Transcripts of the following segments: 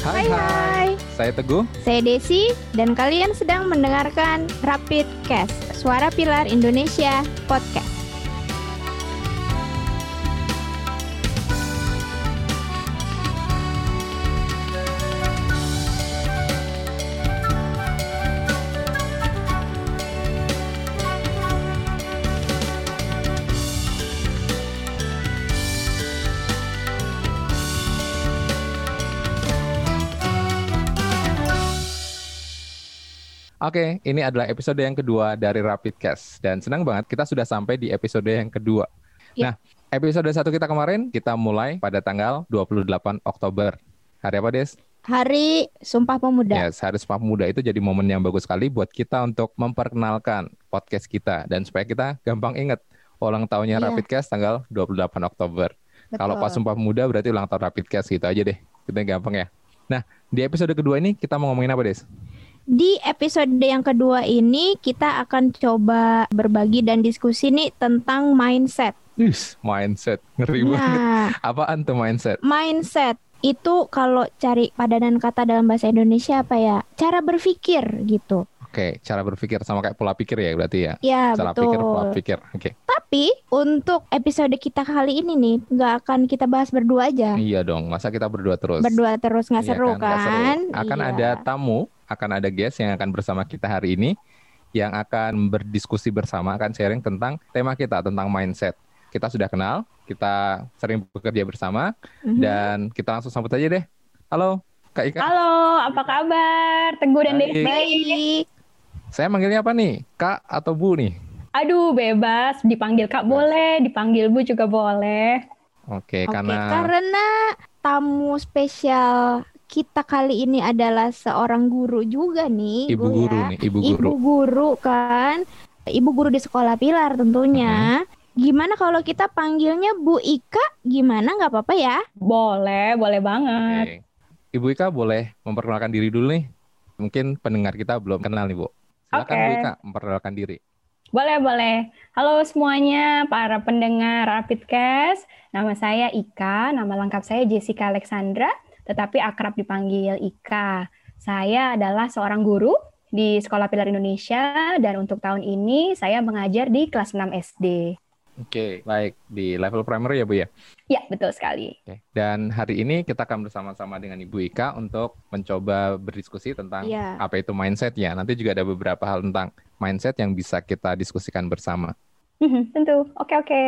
Hai hai. Saya Teguh. Saya Desi dan kalian sedang mendengarkan Rapid Cast, Suara Pilar Indonesia Podcast. Oke, ini adalah episode yang kedua dari Rapid Cast dan senang banget kita sudah sampai di episode yang kedua. Ya. Nah, episode satu kita kemarin kita mulai pada tanggal 28 Oktober. Hari apa, Des? Hari Sumpah Pemuda. Yes, Hari Sumpah Pemuda itu jadi momen yang bagus sekali buat kita untuk memperkenalkan podcast kita dan supaya kita gampang ingat ulang tahunnya Iya. Rapid Cast tanggal 28 Oktober. Kalau pas Sumpah Pemuda berarti ulang tahun Rapid Cast gitu aja deh. Kita gampang ya. Nah, di episode kedua ini kita mau ngomongin apa, Des? Di episode yang kedua ini kita akan coba berbagi dan diskusi nih tentang mindset. Yes, mindset. Ngeri banget. Nah, Apaan tuh mindset? mindset itu kalau cari padanan kata dalam bahasa Indonesia apa ya? Cara berpikir gitu. Oke, cara berpikir sama kayak pola pikir ya berarti ya. Ya, Cara betul. pikir, pola pikir. Oke. Tapi untuk episode kita kali ini nih nggak akan kita bahas berdua aja. Iya dong, masa kita berdua terus? Berdua terus nggak Iya seru seru. kan? Akan Iya. ada tamu, akan ada guest yang akan bersama kita hari ini yang akan berdiskusi bersama, akan sharing tentang tema kita tentang mindset. Kita sudah kenal, kita sering bekerja bersama Mhm. dan kita langsung sambut aja deh. Halo, Kak Ika. Halo, apa kabar? Teguh dan. Baik. Saya manggilnya apa nih? Kak atau Bu nih? Aduh, bebas. Dipanggil Kak boleh, dipanggil Bu juga boleh. Oke, Oke, karena karena tamu spesial kita kali ini adalah seorang guru juga nih, ibu Bu, guru ya. nih, ibu Ibu guru. guru kan, ibu guru di sekolah Pilar tentunya. Gimana kalau kita panggilnya Bu Ika? Gimana? Nggak apa-apa ya? Boleh, boleh banget. Oke. Ibu Ika boleh memperkenalkan diri dulu nih. Mungkin pendengar kita belum kenal nih, Bu. Silakan Oke. Bu Ika memperkenalkan diri. Boleh, boleh. Halo semuanya, para pendengar Rapidcast. Nama saya Ika, nama lengkap saya Jessica Alexandra, tetapi akrab dipanggil Ika. Saya adalah seorang guru di Sekolah Pilar Indonesia dan untuk tahun ini saya mengajar di kelas 6 SD. Oke, baik di level primary ya, Bu ya. Ya, betul sekali. Oke. Dan hari ini kita akan bersama-sama dengan Ibu Ika untuk mencoba berdiskusi tentang Iya. apa itu mindset ya. Nanti juga ada beberapa hal tentang mindset yang bisa kita diskusikan bersama. Mhm, Tentu. Oke, oke.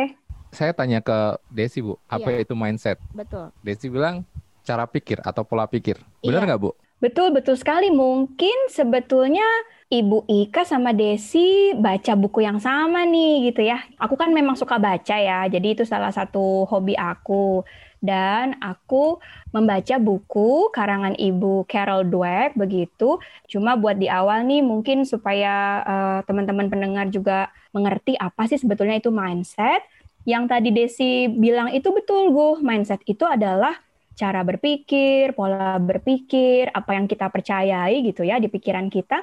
Saya tanya ke Desi, Bu, apa Iya. itu mindset? Betul. Desi bilang cara pikir atau pola pikir. Benar Iya. nggak, Bu? Betul, betul sekali. Mungkin sebetulnya Ibu Ika sama Desi baca buku yang sama nih gitu ya. Aku kan memang suka baca ya, jadi itu salah satu hobi aku. Dan aku membaca buku karangan Ibu Carol Dweck begitu. Cuma buat di awal nih mungkin supaya eh, teman-teman pendengar juga mengerti apa sih sebetulnya itu mindset. Yang tadi Desi bilang itu betul, Gu. Mindset itu adalah cara berpikir, pola berpikir, apa yang kita percayai gitu ya di pikiran kita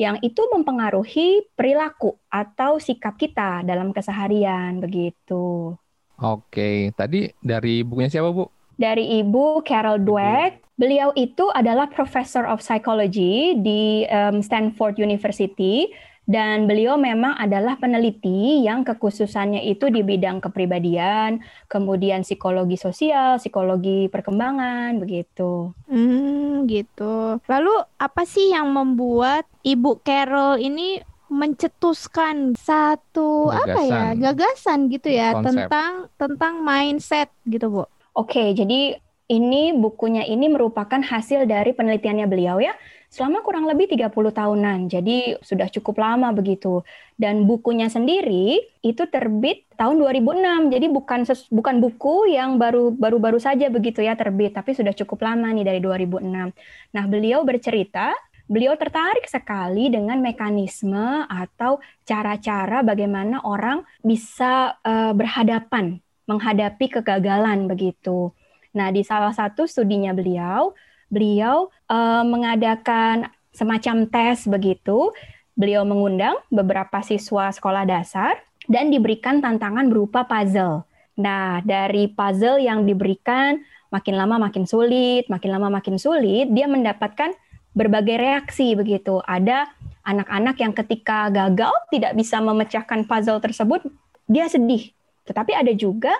yang itu mempengaruhi perilaku atau sikap kita dalam keseharian begitu. Oke, tadi dari bukunya siapa, Bu? Dari Ibu Carol Dweck, beliau itu adalah Professor of Psychology di em, Stanford University dan beliau memang adalah peneliti yang kekhususannya itu di bidang kepribadian, kemudian psikologi sosial, psikologi perkembangan begitu. Hmm, gitu. Lalu apa sih yang membuat Ibu Carol ini mencetuskan satu apa ya Gagasan. gagasan gitu ya Konsep. tentang tentang mindset gitu bu? Oke, jadi ini bukunya ini merupakan hasil dari penelitiannya beliau ya selama kurang lebih 30 tahunan. Jadi sudah cukup lama begitu. Dan bukunya sendiri itu terbit tahun 2006. Jadi bukan bukan buku yang baru baru-baru saja begitu ya terbit, tapi sudah cukup lama nih dari 2006. Nah, beliau bercerita Beliau tertarik sekali dengan mekanisme atau cara-cara bagaimana orang bisa eh, berhadapan menghadapi kegagalan begitu. Nah, di salah satu studinya beliau, beliau eh, mengadakan semacam tes begitu. Beliau mengundang beberapa siswa sekolah dasar dan diberikan tantangan berupa puzzle. Nah, dari puzzle yang diberikan makin lama makin sulit, makin lama makin sulit, dia mendapatkan berbagai reaksi begitu. Ada anak-anak yang ketika gagal tidak bisa memecahkan puzzle tersebut, dia sedih. Tetapi ada juga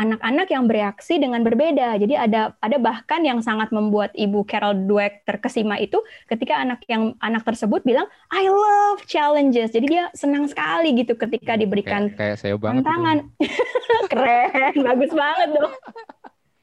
anak-anak yang bereaksi dengan berbeda. Jadi ada ada bahkan yang sangat membuat Ibu Carol Dweck terkesima itu ketika anak yang anak tersebut bilang I love challenges. Jadi dia senang sekali gitu ketika diberikan kayak, kayak saya banget tantangan. Keren, bagus banget dong.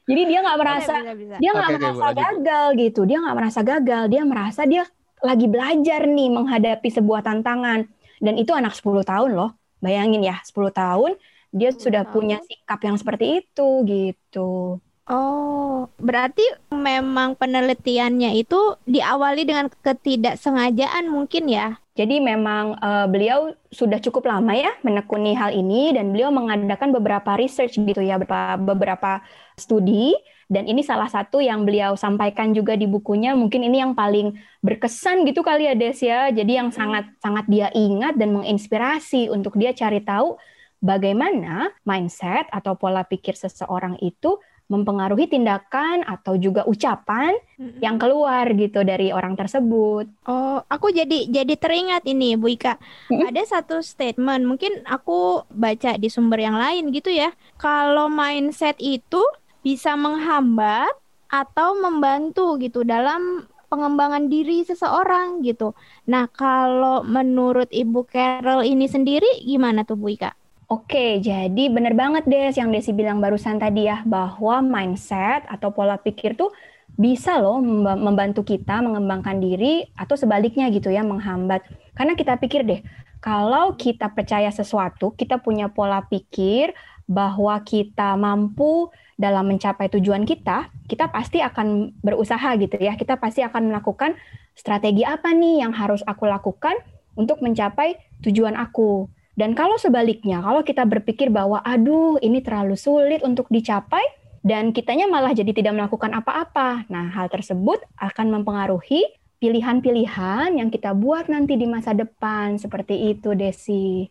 Jadi dia nggak merasa bisa, bisa. dia nggak okay, merasa okay, gagal gitu. Dia nggak merasa gagal. Dia merasa dia lagi belajar nih menghadapi sebuah tantangan. Dan itu anak 10 tahun loh. Bayangin ya, 10 tahun dia sudah punya sikap yang seperti itu gitu. Oh, berarti memang penelitiannya itu diawali dengan ketidaksengajaan mungkin ya? Jadi memang uh, beliau sudah cukup lama ya menekuni hal ini dan beliau mengadakan beberapa research gitu ya, beberapa, beberapa studi dan ini salah satu yang beliau sampaikan juga di bukunya. Mungkin ini yang paling berkesan gitu kali ya Des ya. Jadi yang sangat sangat dia ingat dan menginspirasi untuk dia cari tahu bagaimana mindset atau pola pikir seseorang itu mempengaruhi tindakan atau juga ucapan mm-hmm. yang keluar gitu dari orang tersebut. Oh, aku jadi jadi teringat ini Bu Ika. Mm-hmm. Ada satu statement, mungkin aku baca di sumber yang lain gitu ya. Kalau mindset itu bisa menghambat atau membantu gitu dalam pengembangan diri seseorang gitu. Nah, kalau menurut Ibu Carol ini sendiri gimana tuh Bu Ika? Oke, jadi benar banget Des yang Desi bilang barusan tadi ya, bahwa mindset atau pola pikir tuh bisa loh membantu kita mengembangkan diri atau sebaliknya gitu ya, menghambat. Karena kita pikir deh, kalau kita percaya sesuatu, kita punya pola pikir bahwa kita mampu dalam mencapai tujuan kita, kita pasti akan berusaha gitu ya. Kita pasti akan melakukan strategi apa nih yang harus aku lakukan untuk mencapai tujuan aku. Dan kalau sebaliknya, kalau kita berpikir bahwa aduh ini terlalu sulit untuk dicapai dan kitanya malah jadi tidak melakukan apa-apa. Nah, hal tersebut akan mempengaruhi pilihan-pilihan yang kita buat nanti di masa depan seperti itu, Desi.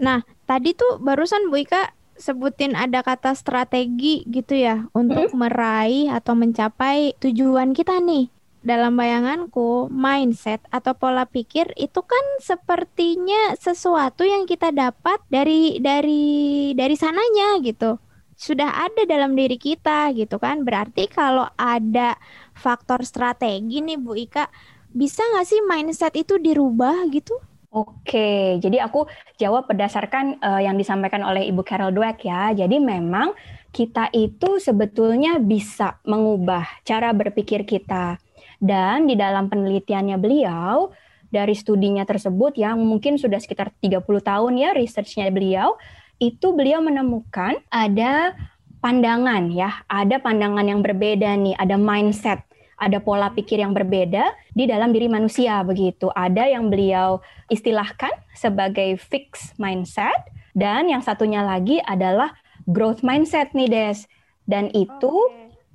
Nah, tadi tuh barusan Bu Ika sebutin ada kata strategi gitu ya untuk hmm? meraih atau mencapai tujuan kita nih dalam bayanganku mindset atau pola pikir itu kan sepertinya sesuatu yang kita dapat dari dari dari sananya gitu sudah ada dalam diri kita gitu kan berarti kalau ada faktor strategi nih Bu Ika bisa nggak sih mindset itu dirubah gitu Oke, jadi aku jawab berdasarkan uh, yang disampaikan oleh Ibu Carol Dweck ya. Jadi memang kita itu sebetulnya bisa mengubah cara berpikir kita. Dan di dalam penelitiannya beliau, dari studinya tersebut yang mungkin sudah sekitar 30 tahun ya researchnya beliau, itu beliau menemukan ada pandangan ya, ada pandangan yang berbeda nih, ada mindset, ada pola pikir yang berbeda di dalam diri manusia begitu. Ada yang beliau istilahkan sebagai fixed mindset dan yang satunya lagi adalah growth mindset nih Des. Dan itu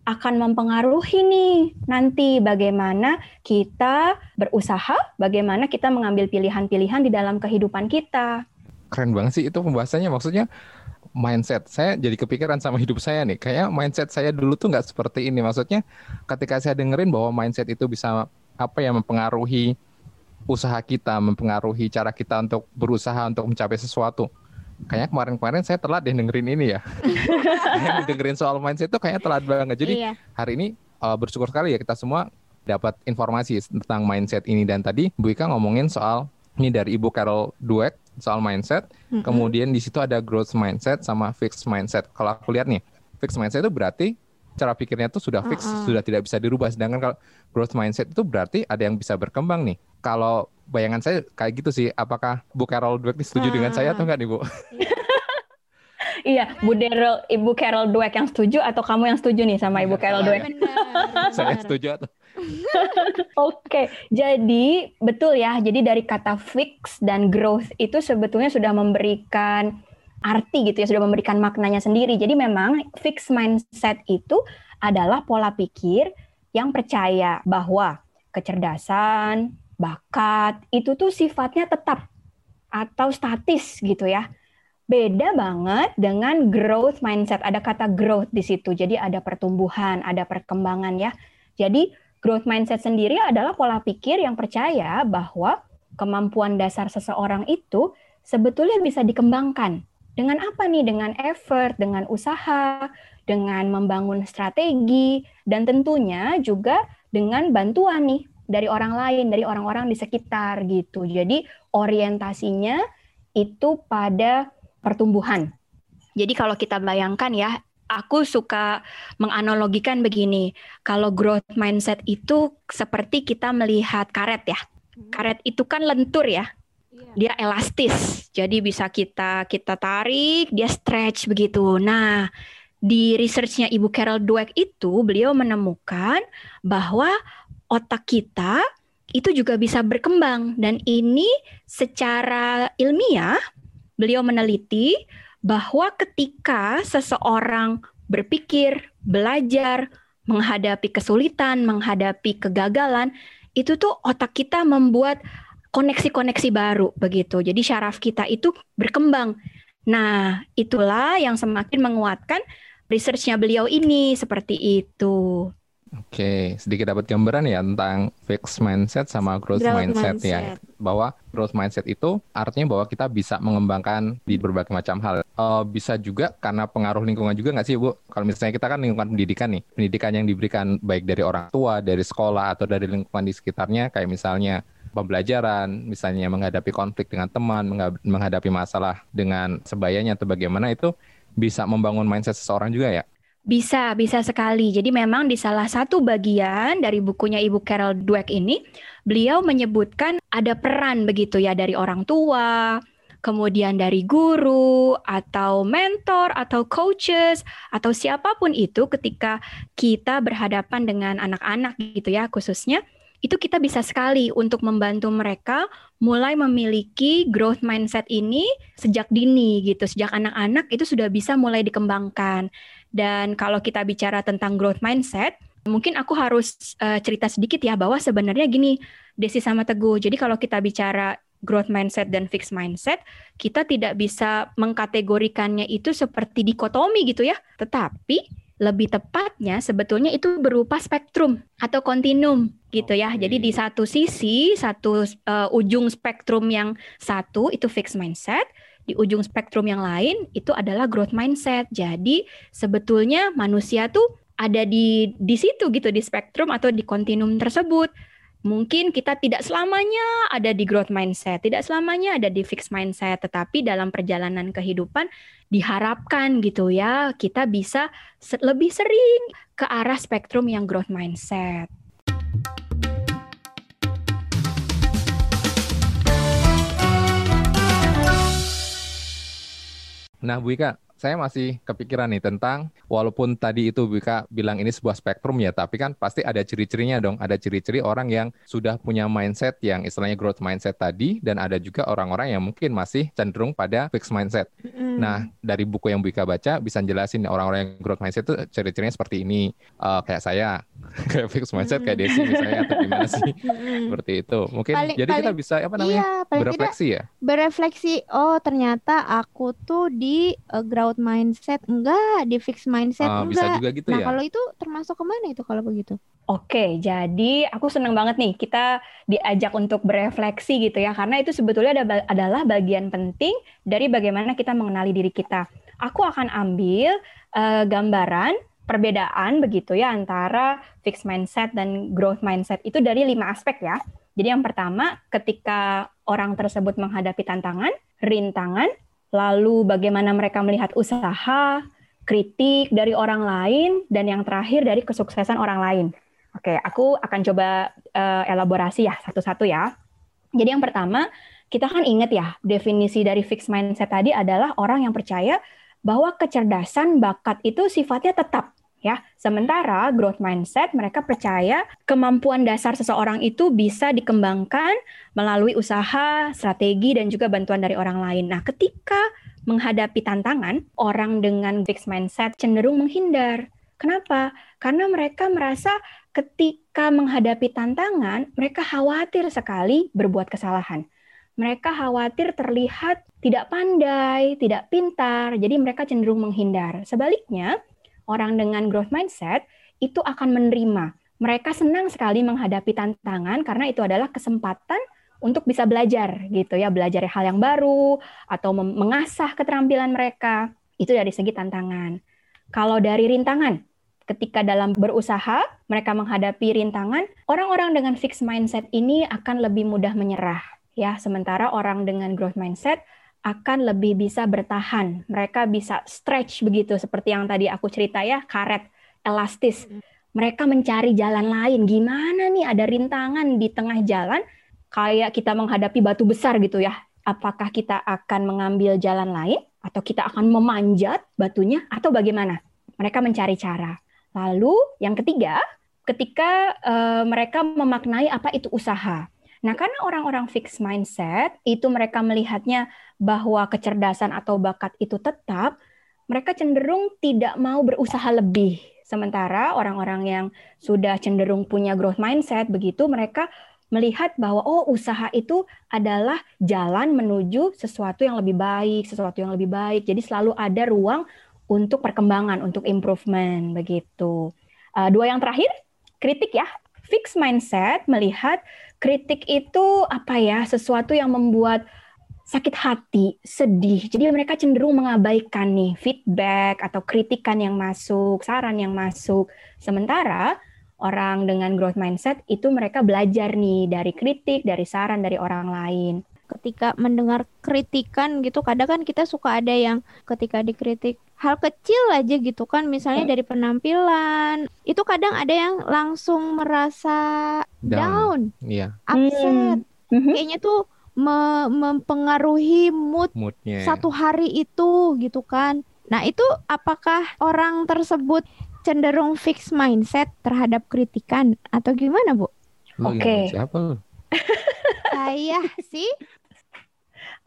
akan mempengaruhi nih nanti bagaimana kita berusaha, bagaimana kita mengambil pilihan-pilihan di dalam kehidupan kita. Keren banget sih itu pembahasannya maksudnya mindset. Saya jadi kepikiran sama hidup saya nih. Kayak mindset saya dulu tuh nggak seperti ini. Maksudnya ketika saya dengerin bahwa mindset itu bisa apa ya mempengaruhi usaha kita, mempengaruhi cara kita untuk berusaha untuk mencapai sesuatu kayaknya kemarin-kemarin saya telat deh dengerin ini ya. dengerin soal mindset itu kayaknya telat banget. Jadi iya. hari ini uh, bersyukur sekali ya kita semua dapat informasi tentang mindset ini dan tadi Bu Ika ngomongin soal ini dari Ibu Carol Dweck soal mindset. Mm -hmm. Kemudian di situ ada growth mindset sama fixed mindset. Kalau aku lihat nih, fixed mindset itu berarti cara pikirnya tuh sudah fix, uh -uh. sudah tidak bisa dirubah. Sedangkan kalau growth mindset itu berarti ada yang bisa berkembang nih. Kalau bayangan saya kayak gitu sih. Apakah Bu Carol Dweck setuju uh dengan saya atau enggak nih Bu? iya, Bu Carol, Ibu Carol Dweck yang setuju atau kamu yang setuju nih sama Ibu Carol Dweck? saya setuju atau Oke, jadi betul ya. Jadi dari kata fix dan growth itu sebetulnya sudah memberikan arti gitu ya, sudah memberikan maknanya sendiri. Jadi memang fix mindset itu adalah pola pikir yang percaya bahwa kecerdasan, bakat itu tuh sifatnya tetap atau statis gitu ya. Beda banget dengan growth mindset. Ada kata growth di situ. Jadi ada pertumbuhan, ada perkembangan ya. Jadi growth mindset sendiri adalah pola pikir yang percaya bahwa kemampuan dasar seseorang itu sebetulnya bisa dikembangkan. Dengan apa nih? Dengan effort, dengan usaha, dengan membangun strategi, dan tentunya juga dengan bantuan nih dari orang lain, dari orang-orang di sekitar gitu. Jadi orientasinya itu pada pertumbuhan. Jadi kalau kita bayangkan ya, aku suka menganalogikan begini. Kalau growth mindset itu seperti kita melihat karet ya. Hmm. Karet itu kan lentur ya. Iya. Dia elastis. Jadi bisa kita kita tarik, dia stretch begitu. Nah, di researchnya Ibu Carol Dweck itu beliau menemukan bahwa otak kita itu juga bisa berkembang dan ini secara ilmiah beliau meneliti bahwa ketika seseorang berpikir, belajar, menghadapi kesulitan, menghadapi kegagalan, itu tuh otak kita membuat koneksi-koneksi baru begitu. Jadi syaraf kita itu berkembang. Nah, itulah yang semakin menguatkan researchnya beliau ini seperti itu. Oke, sedikit dapat gambaran ya tentang fixed mindset sama growth, growth mindset, ya. mindset ya. Bahwa growth mindset itu artinya bahwa kita bisa mengembangkan di berbagai macam hal. Uh, bisa juga karena pengaruh lingkungan juga nggak sih Bu? Kalau misalnya kita kan lingkungan pendidikan nih, pendidikan yang diberikan baik dari orang tua, dari sekolah atau dari lingkungan di sekitarnya, kayak misalnya pembelajaran, misalnya menghadapi konflik dengan teman, menghadapi masalah dengan sebayanya atau bagaimana itu bisa membangun mindset seseorang juga ya? Bisa, bisa sekali. Jadi memang di salah satu bagian dari bukunya Ibu Carol Dweck ini, beliau menyebutkan ada peran begitu ya dari orang tua, kemudian dari guru atau mentor atau coaches atau siapa pun itu ketika kita berhadapan dengan anak-anak gitu ya khususnya itu kita bisa sekali untuk membantu mereka mulai memiliki growth mindset ini sejak dini gitu sejak anak-anak itu sudah bisa mulai dikembangkan dan kalau kita bicara tentang growth mindset, mungkin aku harus uh, cerita sedikit ya bahwa sebenarnya gini, Desi sama Teguh. Jadi kalau kita bicara growth mindset dan fixed mindset, kita tidak bisa mengkategorikannya itu seperti dikotomi gitu ya. Tetapi lebih tepatnya sebetulnya itu berupa spektrum atau kontinum gitu ya. Jadi di satu sisi, satu uh, ujung spektrum yang satu itu fixed mindset, di ujung spektrum yang lain itu adalah growth mindset. Jadi sebetulnya manusia tuh ada di di situ gitu di spektrum atau di kontinum tersebut. Mungkin kita tidak selamanya ada di growth mindset, tidak selamanya ada di fixed mindset, tetapi dalam perjalanan kehidupan diharapkan gitu ya, kita bisa lebih sering ke arah spektrum yang growth mindset. Nah, Bu Ika, saya masih kepikiran nih tentang walaupun tadi itu Bika bilang ini sebuah spektrum ya, tapi kan pasti ada ciri-cirinya dong. Ada ciri-ciri orang yang sudah punya mindset yang istilahnya growth mindset tadi dan ada juga orang-orang yang mungkin masih cenderung pada fixed mindset. Mm. Nah, dari buku yang Bika baca bisa jelasin orang-orang yang growth mindset itu ciri-cirinya seperti ini. Uh, kayak saya, kayak fixed mindset kayak Desi misalnya atau gimana sih? seperti itu. Mungkin paling, jadi paling, kita bisa apa namanya? Iya, berefleksi ya. Berefleksi, oh ternyata aku tuh di uh, growth growth mindset enggak, di fix mindset uh, enggak. Bisa juga gitu nah, ya. kalau itu termasuk ke mana itu kalau begitu? Oke, jadi aku senang banget nih kita diajak untuk berefleksi gitu ya, karena itu sebetulnya ada, adalah bagian penting dari bagaimana kita mengenali diri kita. Aku akan ambil uh, gambaran perbedaan begitu ya antara fixed mindset dan growth mindset itu dari lima aspek ya. Jadi yang pertama, ketika orang tersebut menghadapi tantangan, rintangan, lalu bagaimana mereka melihat usaha, kritik dari orang lain, dan yang terakhir dari kesuksesan orang lain. Oke, aku akan coba uh, elaborasi ya satu-satu ya. Jadi yang pertama, kita kan ingat ya, definisi dari fixed mindset tadi adalah orang yang percaya bahwa kecerdasan bakat itu sifatnya tetap ya. Sementara growth mindset mereka percaya kemampuan dasar seseorang itu bisa dikembangkan melalui usaha, strategi dan juga bantuan dari orang lain. Nah, ketika menghadapi tantangan, orang dengan fixed mindset cenderung menghindar. Kenapa? Karena mereka merasa ketika menghadapi tantangan, mereka khawatir sekali berbuat kesalahan. mereka khawatir terlihat tidak pandai, tidak pintar, jadi mereka cenderung menghindar. Sebaliknya, orang dengan growth mindset itu akan menerima. Mereka senang sekali menghadapi tantangan karena itu adalah kesempatan untuk bisa belajar gitu ya, belajar hal yang baru atau mengasah keterampilan mereka. Itu dari segi tantangan. Kalau dari rintangan, ketika dalam berusaha, mereka menghadapi rintangan, orang-orang dengan fixed mindset ini akan lebih mudah menyerah. Ya, sementara orang dengan growth mindset akan lebih bisa bertahan. Mereka bisa stretch begitu, seperti yang tadi aku cerita ya, karet, elastis. Mereka mencari jalan lain. Gimana nih ada rintangan di tengah jalan, kayak kita menghadapi batu besar gitu ya. Apakah kita akan mengambil jalan lain, atau kita akan memanjat batunya, atau bagaimana? Mereka mencari cara. Lalu yang ketiga, ketika uh, mereka memaknai apa itu usaha. Nah, karena orang-orang fixed mindset itu mereka melihatnya bahwa kecerdasan atau bakat itu tetap, mereka cenderung tidak mau berusaha lebih. Sementara orang-orang yang sudah cenderung punya growth mindset begitu mereka melihat bahwa oh usaha itu adalah jalan menuju sesuatu yang lebih baik, sesuatu yang lebih baik. Jadi selalu ada ruang untuk perkembangan, untuk improvement begitu. Uh, dua yang terakhir, kritik ya. Fix mindset melihat kritik itu apa ya, sesuatu yang membuat sakit hati, sedih. Jadi mereka cenderung mengabaikan nih feedback atau kritikan yang masuk, saran yang masuk. Sementara orang dengan growth mindset itu mereka belajar nih dari kritik, dari saran dari orang lain ketika mendengar kritikan gitu kadang kan kita suka ada yang ketika dikritik hal kecil aja gitu kan misalnya dari penampilan itu kadang ada yang langsung merasa down, down yeah. upset mm-hmm. kayaknya tuh me- mempengaruhi mood Moodnya. satu hari itu gitu kan nah itu apakah orang tersebut cenderung fix mindset terhadap kritikan atau gimana bu? Oke. Okay. Siapa Saya sih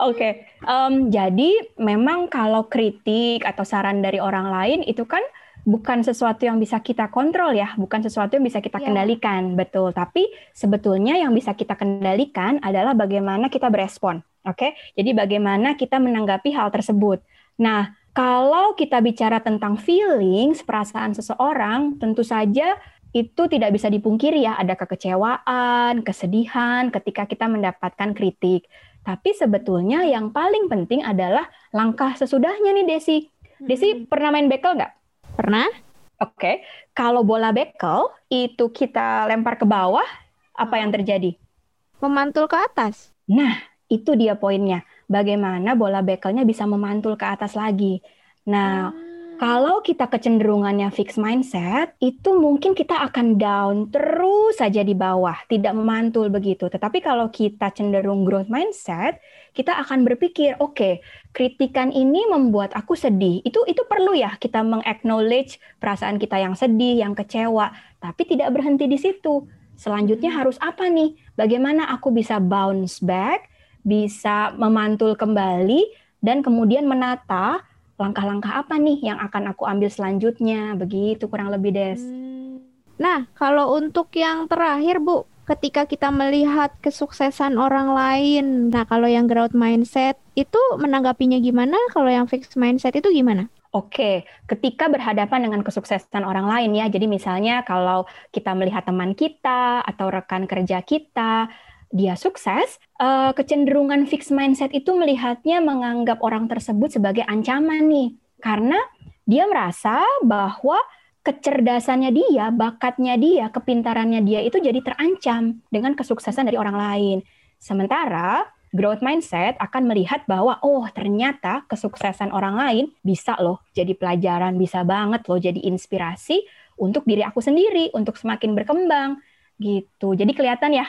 Oke, okay. um, jadi memang kalau kritik atau saran dari orang lain itu kan bukan sesuatu yang bisa kita kontrol ya, bukan sesuatu yang bisa kita yeah. kendalikan, betul. Tapi sebetulnya yang bisa kita kendalikan adalah bagaimana kita berespon. Oke, okay? jadi bagaimana kita menanggapi hal tersebut. Nah, kalau kita bicara tentang feelings, perasaan seseorang, tentu saja itu tidak bisa dipungkiri ya, ada kekecewaan, kesedihan ketika kita mendapatkan kritik. Tapi sebetulnya yang paling penting adalah langkah sesudahnya nih Desi. Desi hmm. pernah main bekel nggak? Pernah. Oke, okay. kalau bola bekel itu kita lempar ke bawah, apa yang terjadi? Memantul ke atas. Nah, itu dia poinnya. Bagaimana bola bekelnya bisa memantul ke atas lagi. Nah, hmm kalau kita kecenderungannya fix mindset, itu mungkin kita akan down terus saja di bawah, tidak memantul begitu. Tetapi kalau kita cenderung growth mindset, kita akan berpikir, oke, okay, kritikan ini membuat aku sedih. Itu itu perlu ya kita mengaknowledge perasaan kita yang sedih, yang kecewa, tapi tidak berhenti di situ. Selanjutnya harus apa nih? Bagaimana aku bisa bounce back, bisa memantul kembali dan kemudian menata langkah-langkah apa nih yang akan aku ambil selanjutnya begitu kurang lebih des. Hmm. Nah kalau untuk yang terakhir bu, ketika kita melihat kesuksesan orang lain, nah kalau yang growth mindset itu menanggapinya gimana? Kalau yang fixed mindset itu gimana? Oke, ketika berhadapan dengan kesuksesan orang lain ya, jadi misalnya kalau kita melihat teman kita atau rekan kerja kita, dia sukses, uh, kecenderungan fixed mindset itu melihatnya menganggap orang tersebut sebagai ancaman nih. Karena dia merasa bahwa kecerdasannya dia, bakatnya dia, kepintarannya dia itu jadi terancam dengan kesuksesan dari orang lain. Sementara growth mindset akan melihat bahwa oh ternyata kesuksesan orang lain bisa loh jadi pelajaran, bisa banget loh jadi inspirasi untuk diri aku sendiri untuk semakin berkembang gitu. Jadi kelihatan ya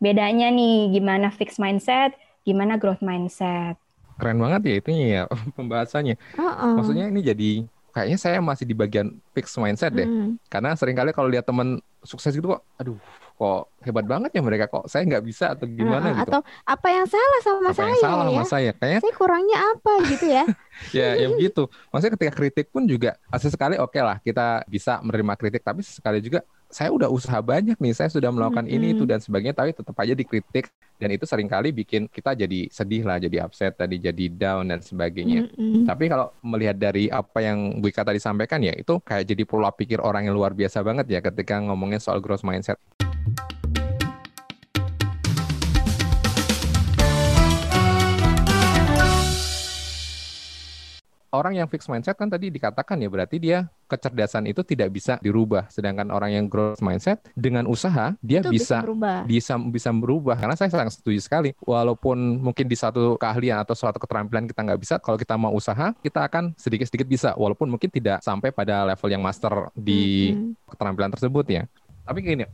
bedanya nih gimana fixed mindset, gimana growth mindset. Keren banget ya itu ya pembahasannya. Uh-uh. Maksudnya ini jadi kayaknya saya masih di bagian fixed mindset deh. Mm. Karena sering kali kalau lihat teman sukses gitu kok, aduh kok hebat banget ya mereka kok saya nggak bisa atau gimana uh, gitu. Atau apa yang salah sama apa saya yang salah ya? sama saya? Kayaknya saya kurangnya apa gitu ya. ya, ya begitu. Maksudnya ketika kritik pun juga sesekali oke okay lah kita bisa menerima kritik tapi sesekali juga saya udah usaha banyak nih, saya sudah melakukan Mm-mm. ini itu dan sebagainya, tapi tetap aja dikritik dan itu sering kali bikin kita jadi sedih lah, jadi upset tadi, jadi down dan sebagainya. Mm-mm. Tapi kalau melihat dari apa yang Bu Ika tadi sampaikan ya, itu kayak jadi pola pikir orang yang luar biasa banget ya ketika ngomongin soal growth mindset. Orang yang fixed mindset kan tadi dikatakan ya berarti dia kecerdasan itu tidak bisa dirubah. Sedangkan orang yang growth mindset dengan usaha dia Itu bisa berubah. bisa bisa berubah karena saya sangat setuju sekali walaupun mungkin di satu keahlian atau suatu keterampilan kita nggak bisa kalau kita mau usaha kita akan sedikit-sedikit bisa walaupun mungkin tidak sampai pada level yang master di Mm-mm. keterampilan tersebut ya tapi gini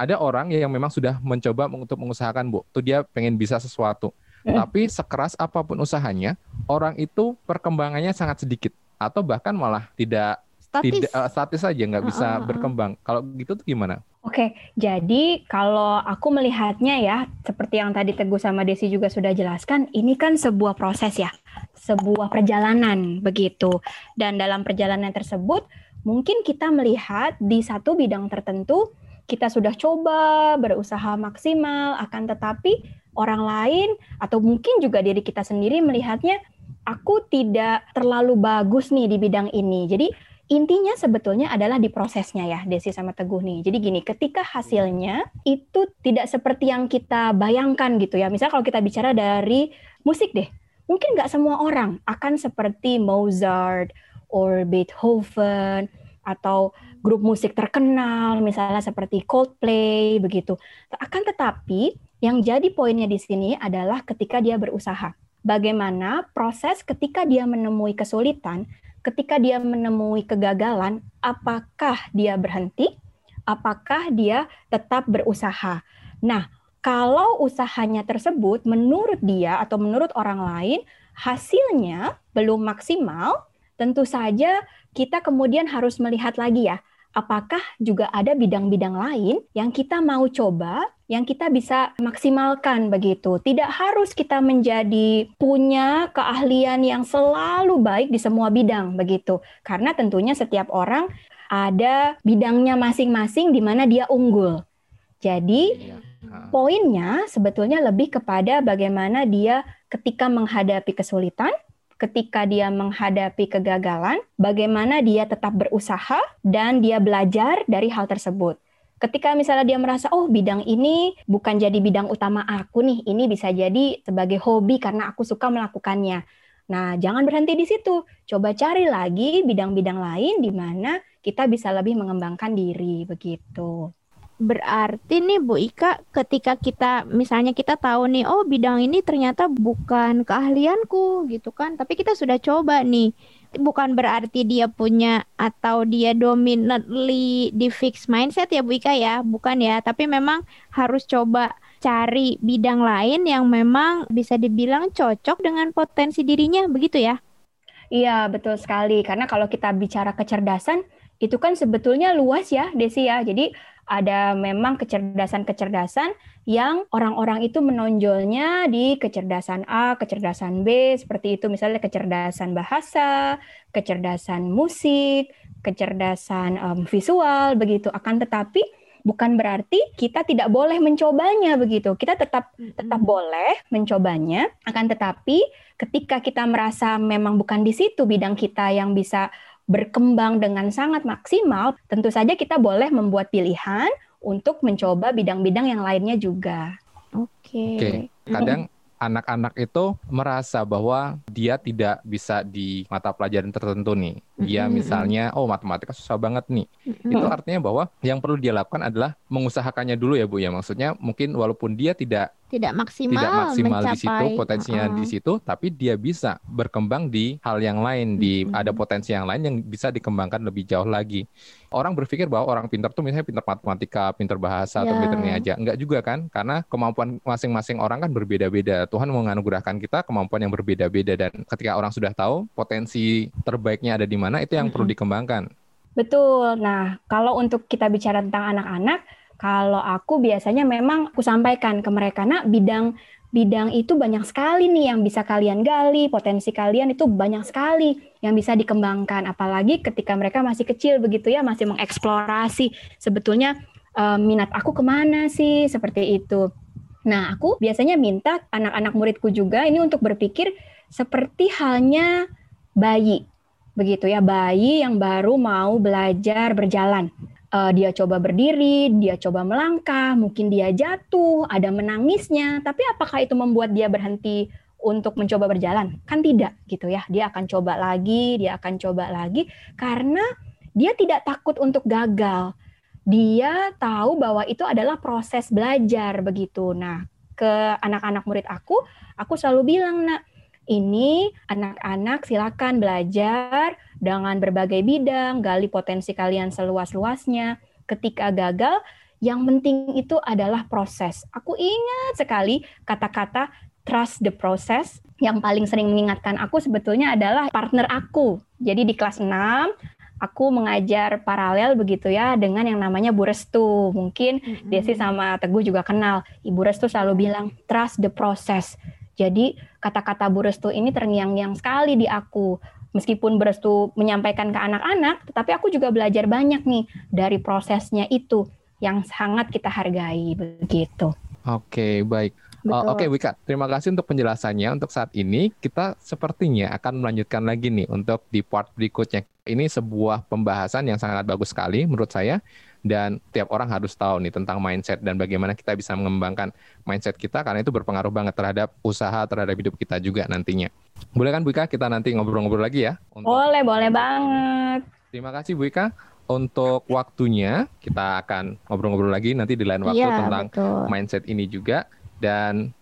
ada orang yang memang sudah mencoba untuk mengusahakan bu tuh dia pengen bisa sesuatu. Tapi sekeras apa pun usahanya orang itu perkembangannya sangat sedikit atau bahkan malah tidak Statis. tidak eh, statis saja nggak bisa ah, ah. berkembang kalau gitu tuh gimana Oke, jadi kalau aku melihatnya ya, seperti yang tadi Teguh sama Desi juga sudah jelaskan, ini kan sebuah proses ya, sebuah perjalanan begitu. Dan dalam perjalanan tersebut, mungkin kita melihat di satu bidang tertentu, kita sudah coba berusaha maksimal, akan tetapi orang lain atau mungkin juga diri kita sendiri melihatnya, aku tidak terlalu bagus nih di bidang ini. Jadi intinya sebetulnya adalah di prosesnya ya Desi sama Teguh nih. Jadi gini, ketika hasilnya itu tidak seperti yang kita bayangkan gitu ya. Misal kalau kita bicara dari musik deh, mungkin nggak semua orang akan seperti Mozart or Beethoven atau grup musik terkenal misalnya seperti Coldplay begitu. Akan tetapi yang jadi poinnya di sini adalah ketika dia berusaha. Bagaimana proses ketika dia menemui kesulitan ketika dia menemui kegagalan, apakah dia berhenti? Apakah dia tetap berusaha? Nah, kalau usahanya tersebut menurut dia atau menurut orang lain hasilnya belum maksimal, tentu saja kita kemudian harus melihat lagi ya, apakah juga ada bidang-bidang lain yang kita mau coba, yang kita bisa maksimalkan begitu. Tidak harus kita menjadi punya keahlian yang selalu baik di semua bidang begitu. Karena tentunya setiap orang ada bidangnya masing-masing di mana dia unggul. Jadi Ah. poinnya sebetulnya lebih kepada bagaimana dia ketika menghadapi kesulitan, ketika dia menghadapi kegagalan, bagaimana dia tetap berusaha dan dia belajar dari hal tersebut. Ketika misalnya dia merasa, oh bidang ini bukan jadi bidang utama aku nih, ini bisa jadi sebagai hobi karena aku suka melakukannya. Nah, jangan berhenti di situ. Coba cari lagi bidang-bidang lain di mana kita bisa lebih mengembangkan diri, begitu. Berarti nih Bu Ika, ketika kita misalnya kita tahu nih, oh bidang ini ternyata bukan keahlianku gitu kan, tapi kita sudah coba nih. Bukan berarti dia punya atau dia dominantly di fixed mindset ya Bu Ika ya, bukan ya, tapi memang harus coba cari bidang lain yang memang bisa dibilang cocok dengan potensi dirinya, begitu ya? Iya, betul sekali. Karena kalau kita bicara kecerdasan, itu kan sebetulnya luas ya, Desi ya. Jadi ada memang kecerdasan-kecerdasan yang orang-orang itu menonjolnya di kecerdasan A, kecerdasan B, seperti itu misalnya kecerdasan bahasa, kecerdasan musik, kecerdasan em, visual begitu. Akan tetapi bukan berarti kita tidak boleh mencobanya begitu. Kita tetap tetap boleh mencobanya, akan tetapi ketika kita merasa memang bukan di situ bidang kita yang bisa berkembang dengan sangat maksimal, tentu saja kita boleh membuat pilihan untuk mencoba bidang-bidang yang lainnya juga. Oke. Oke, kadang anak-anak itu merasa bahwa dia tidak bisa di mata pelajaran tertentu nih. Dia misalnya, oh matematika susah banget nih. Itu artinya bahwa yang perlu dia lakukan adalah mengusahakannya dulu ya Bu ya. Maksudnya mungkin walaupun dia tidak Tidak maksimal, tidak maksimal di situ potensinya di Uh-uh. situ, tapi dia bisa berkembang di hal yang lain, di Mm-mm. ada potensi yang lain yang bisa dikembangkan lebih jauh lagi. Orang berpikir bahwa orang pintar tuh misalnya pintar matematika, pintar bahasa atau Ya. pintar ini aja. Enggak juga kan? Karena kemampuan masing-masing orang kan berbeda-beda. Tuhan menganugerahkan kita kemampuan yang berbeda-beda dan ketika orang sudah tahu potensi terbaiknya ada di mana, itu yang perlu dikembangkan. Betul. Nah, kalau untuk kita bicara tentang anak-anak, kalau aku biasanya memang aku sampaikan ke mereka, nak bidang bidang itu banyak sekali nih yang bisa kalian gali, potensi kalian itu banyak sekali yang bisa dikembangkan. Apalagi ketika mereka masih kecil begitu ya, masih mengeksplorasi sebetulnya uh, minat aku ke mana sih, seperti itu. Nah, aku biasanya minta anak-anak muridku juga ini untuk berpikir seperti halnya bayi, begitu ya, bayi yang baru mau belajar berjalan uh, dia coba berdiri, dia coba melangkah, mungkin dia jatuh, ada menangisnya, tapi apakah itu membuat dia berhenti untuk mencoba berjalan? Kan tidak gitu ya. Dia akan coba lagi, dia akan coba lagi karena dia tidak takut untuk gagal. Dia tahu bahwa itu adalah proses belajar begitu. Nah, ke anak-anak murid aku, aku selalu bilang, "Nak, ini anak-anak silakan belajar dengan berbagai bidang, gali potensi kalian seluas-luasnya. Ketika gagal, yang penting itu adalah proses. Aku ingat sekali kata-kata trust the process yang paling sering mengingatkan aku sebetulnya adalah partner aku. Jadi di kelas 6 aku mengajar paralel begitu ya dengan yang namanya Bu Restu. Mungkin mm-hmm. Desi sama Teguh juga kenal. Ibu Restu selalu bilang trust the process. Jadi kata-kata Bu Restu ini terngiang-ngiang sekali di aku. Meskipun Bu Restu menyampaikan ke anak-anak, tetapi aku juga belajar banyak nih dari prosesnya itu yang sangat kita hargai begitu. Oke, baik. Uh, Oke, okay, Wika, terima kasih untuk penjelasannya. Untuk saat ini, kita sepertinya akan melanjutkan lagi nih untuk di part berikutnya. Ini sebuah pembahasan yang sangat bagus sekali menurut saya dan tiap orang harus tahu nih tentang mindset dan bagaimana kita bisa mengembangkan mindset kita karena itu berpengaruh banget terhadap usaha terhadap hidup kita juga nantinya. Boleh kan Bu Ika kita nanti ngobrol-ngobrol lagi ya? Untuk... Boleh, boleh banget. Terima kasih Bu Ika untuk waktunya. Kita akan ngobrol-ngobrol lagi nanti di lain waktu ya, tentang betul. mindset ini juga dan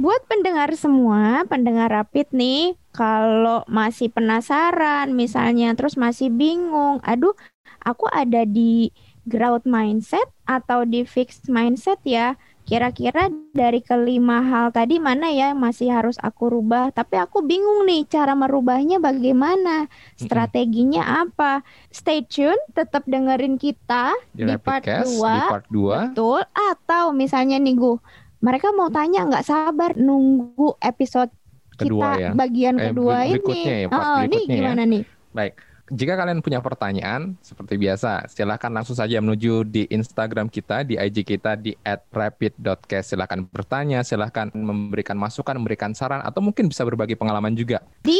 Buat pendengar semua, pendengar rapid nih, kalau masih penasaran misalnya terus masih bingung, aduh aku ada di growth mindset atau di fixed mindset ya. Kira-kira dari kelima hal tadi mana ya masih harus aku rubah? Tapi aku bingung nih cara merubahnya bagaimana? Strateginya apa? Stay tune, tetap dengerin kita di, di part 2. Di part 2. Betul. Atau misalnya nih Gu, mereka mau tanya nggak sabar nunggu episode kedua kita ya. bagian eh, kedua ini. Ya, oh, ini ya. gimana ya. nih? Baik. Jika kalian punya pertanyaan, seperti biasa, silahkan langsung saja menuju di Instagram kita, di IG kita, di @rapid.cast. Silahkan bertanya, silahkan memberikan masukan, memberikan saran, atau mungkin bisa berbagi pengalaman juga. Di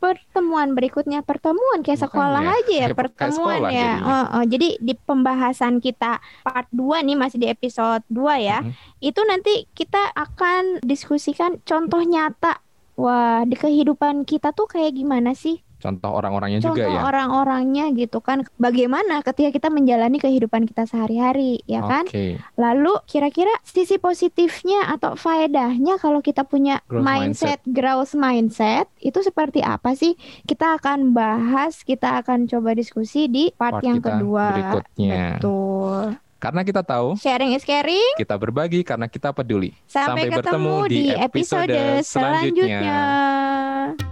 pertemuan berikutnya, pertemuan kayak sekolah ya. aja ya, pertemuan ya. Oh, oh, jadi di pembahasan kita part 2 nih, masih di episode 2 ya, mm -hmm. itu nanti kita akan diskusikan contoh nyata. Wah, di kehidupan kita tuh kayak gimana sih? Contoh orang-orangnya juga ya. orang-orangnya gitu kan. Bagaimana ketika kita menjalani kehidupan kita sehari-hari, ya kan? Lalu kira-kira sisi positifnya atau faedahnya kalau kita punya growth mindset, mindset growth mindset itu seperti apa sih? Kita akan bahas, kita akan coba diskusi di part, part yang kedua berikutnya. Betul. Karena kita tahu sharing is caring. Kita berbagi karena kita peduli. Sampai, Sampai ketemu di episode, episode selanjutnya. selanjutnya.